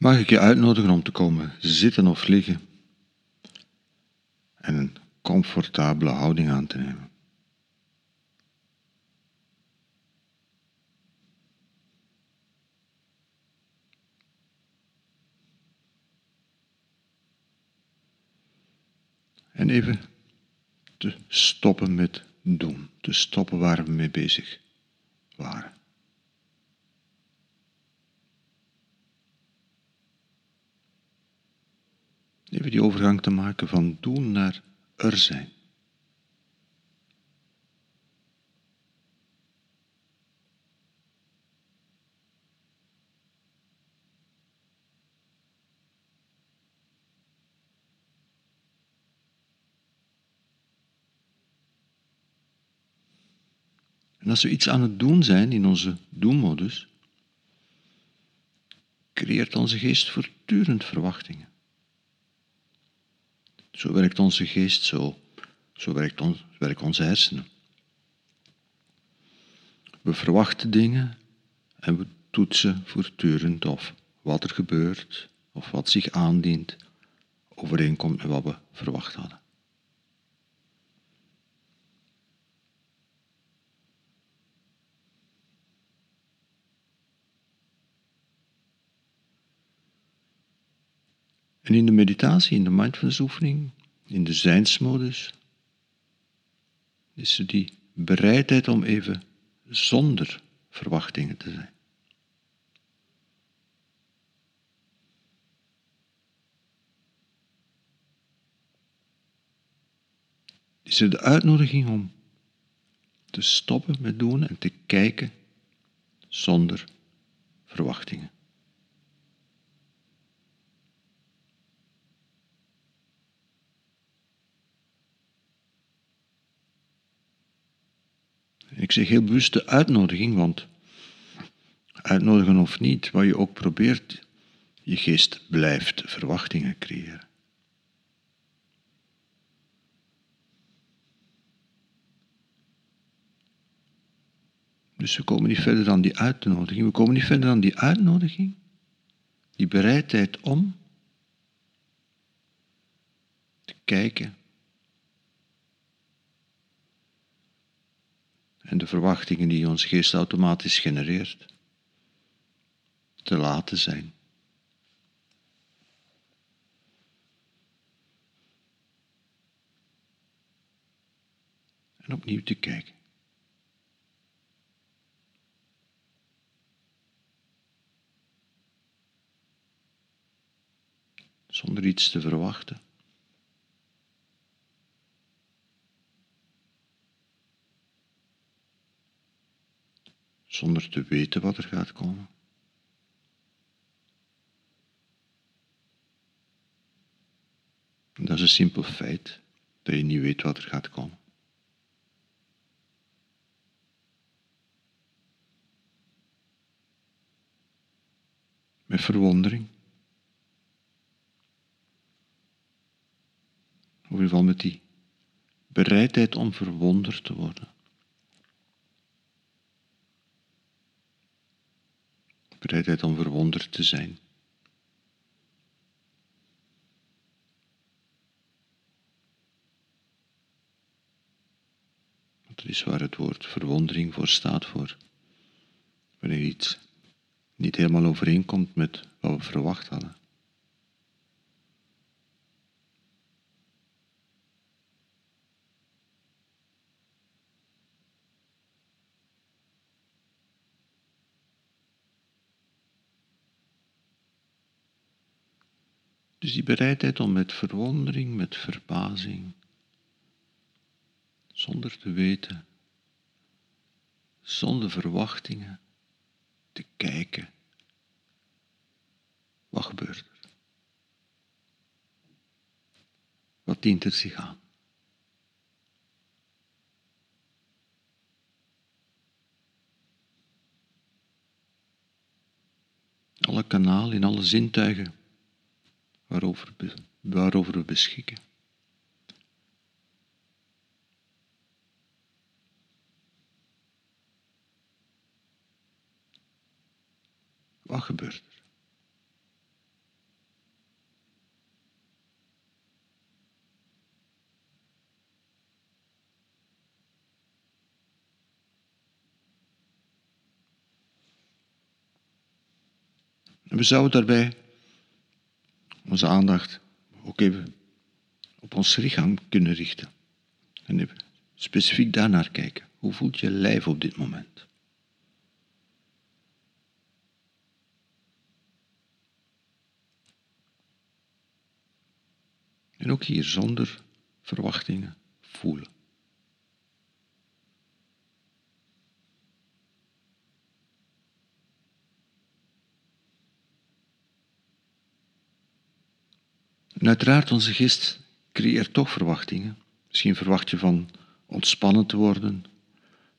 Mag ik je uitnodigen om te komen zitten of liggen en een comfortabele houding aan te nemen? En even te stoppen met doen, te stoppen waar we mee bezig waren. Die overgang te maken van doen naar er zijn. En als we iets aan het doen zijn in onze doenmodus, creëert onze geest voortdurend verwachtingen. Zo werkt onze geest, zo, zo werkt, ons, werken onze hersenen. We verwachten dingen en we toetsen voortdurend of wat er gebeurt of wat zich aandient overeenkomt met wat we verwacht hadden. En in de meditatie, in de mindfulness oefening, in de zijnsmodus, is er die bereidheid om even zonder verwachtingen te zijn. Is er de uitnodiging om te stoppen met doen en te kijken zonder verwachtingen. Ik zeg heel bewust de uitnodiging, want uitnodigen of niet, wat je ook probeert, je geest blijft verwachtingen creëren. Dus we komen niet verder dan die uitnodiging. We komen niet verder dan die uitnodiging, die bereidheid om te kijken en de verwachtingen die ons geest automatisch genereert, te laten zijn. En opnieuw te kijken. Zonder iets te verwachten. Zonder te weten wat er gaat komen. Dat is een simpel feit, dat je niet weet wat er gaat komen. Met verwondering. Of in ieder geval met die bereidheid om verwonderd te worden. Bereidheid om verwonderd te zijn. Dat is waar het woord verwondering voor staat voor. Wanneer iets niet helemaal overeenkomt met wat we verwacht hadden. Dus die bereidheid om met verwondering, met verbazing, zonder te weten, zonder verwachtingen, te kijken. Wat gebeurt er? Wat dient er zich aan? Alle kanalen in alle zintuigen waarover, waarover we beschikken. Wat gebeurt er? We zouden daarbij onze aandacht ook even op ons lichaam kunnen richten. En even specifiek daarnaar kijken. Hoe voelt je lijf op dit moment? En ook hier zonder verwachtingen voelen. En uiteraard, onze geest creëert toch verwachtingen. Misschien verwacht je van ontspannen te worden.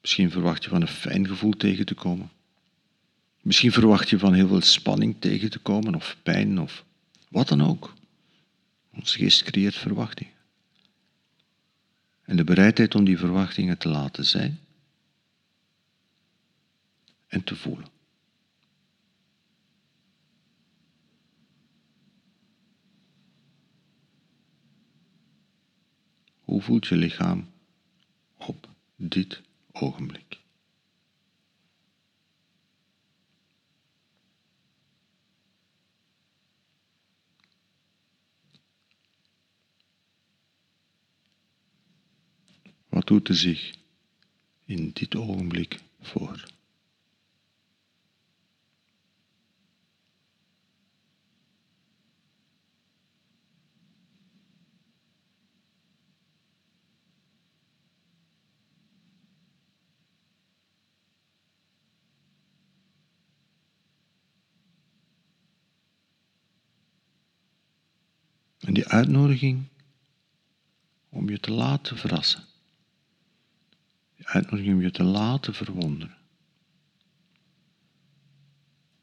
Misschien verwacht je van een fijn gevoel tegen te komen. Misschien verwacht je van heel veel spanning tegen te komen, of pijn, of wat dan ook. Onze geest creëert verwachtingen. En de bereidheid om die verwachtingen te laten zijn en te voelen. Hoe voelt je lichaam op dit ogenblik? Wat doet er zich in dit ogenblik voor? En die uitnodiging om je te laten verrassen. Die uitnodiging om je te laten verwonderen.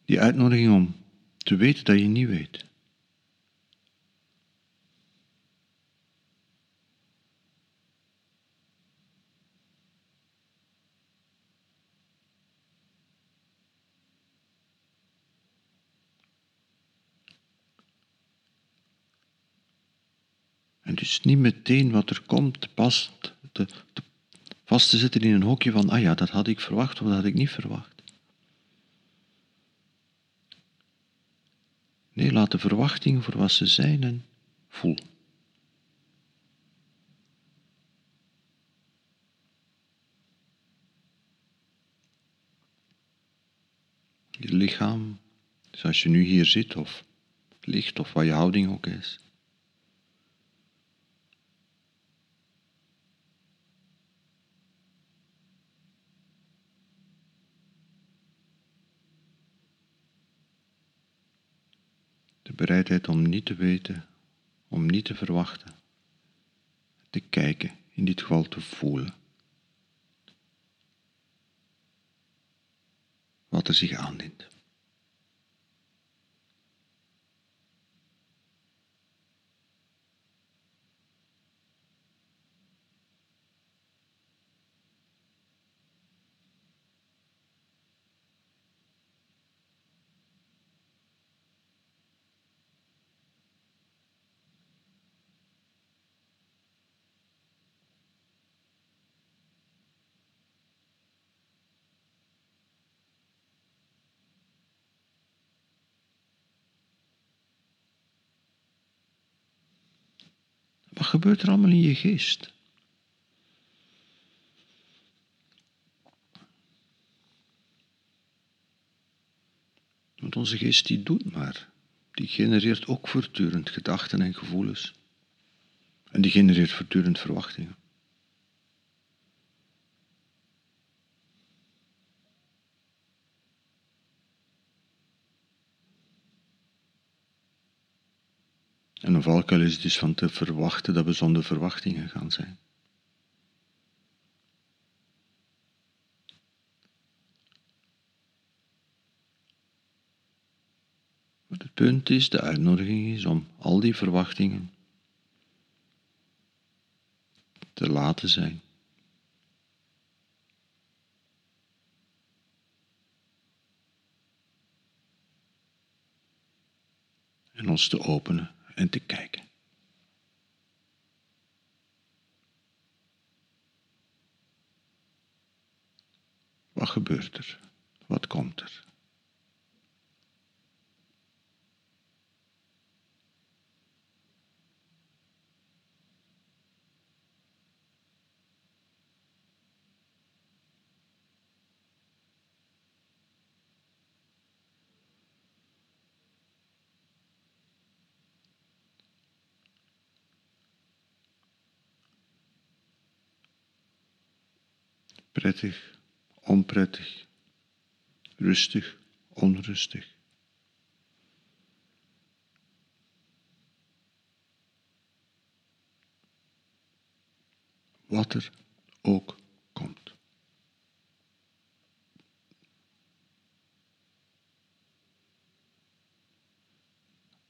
Die uitnodiging om te weten dat je niet weet. En dus niet meteen wat er komt pas te, vast te zitten in een hokje van, ah ja, dat had ik verwacht of dat had ik niet verwacht. Nee, laat de verwachtingen voor wat ze zijn en voel. Je lichaam, zoals je nu hier zit of ligt of wat je houding ook is. Bereidheid om niet te weten, om niet te verwachten, te kijken, in dit geval te voelen. Wat er zich aandient. Gebeurt er allemaal in je geest? Want onze geest die doet maar. Die genereert ook voortdurend gedachten en gevoelens. En die genereert voortdurend verwachtingen. En een valkuil is dus van te verwachten dat we zonder verwachtingen gaan zijn. het punt is, de uitnodiging is om al die verwachtingen te laten zijn. En ons te openen en te kijken. Wat gebeurt er? Wat komt er? Prettig, onprettig, rustig, onrustig. Wat er ook komt.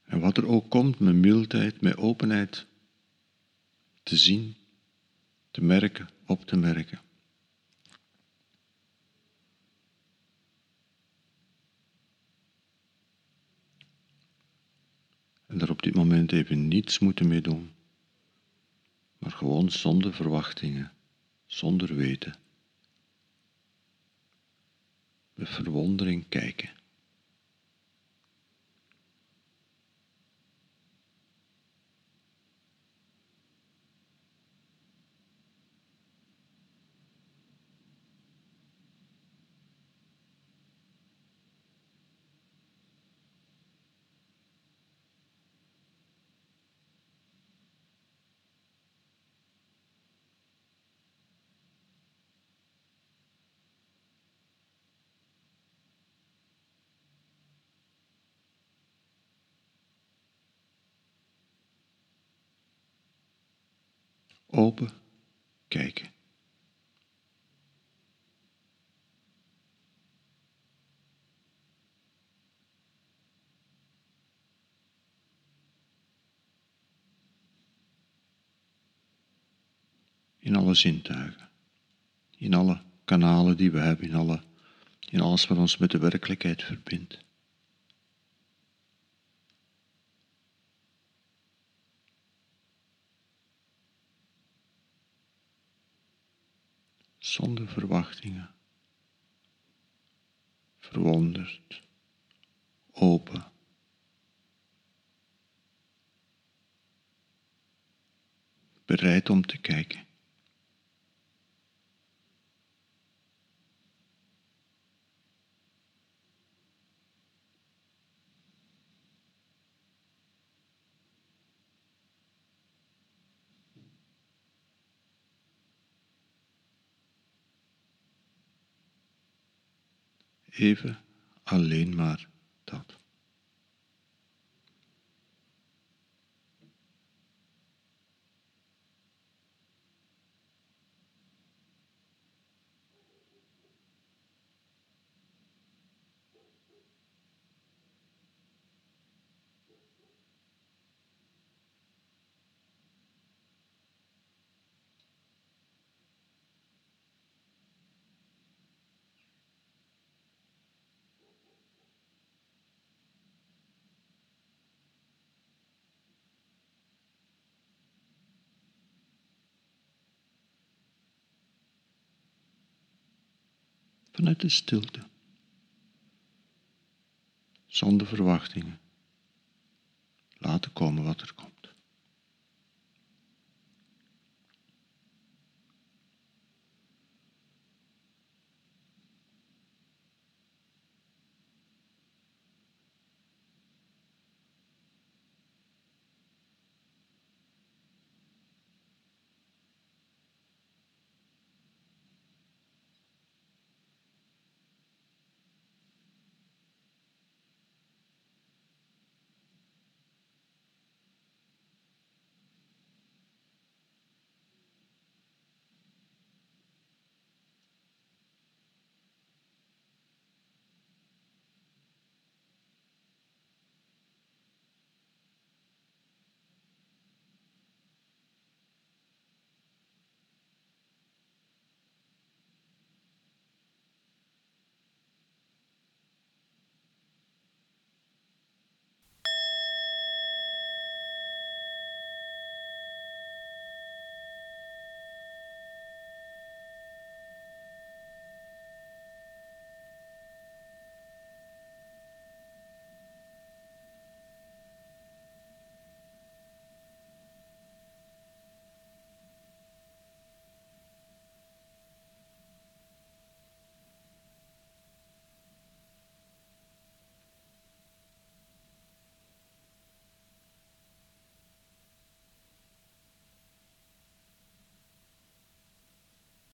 En wat er ook komt, met mildheid, met openheid te zien, te merken, op te merken. En er op dit moment even niets moeten mee doen, maar gewoon zonder verwachtingen, zonder weten. Met verwondering kijken. Open kijken. In alle zintuigen, in alle kanalen die we hebben, in, alle, in alles wat ons met de werkelijkheid verbindt. Zonder verwachtingen, verwonderd, open. Bereid om te kijken. Even alleen maar dat. Vanuit de stilte, zonder verwachtingen. Laten komen wat er komt.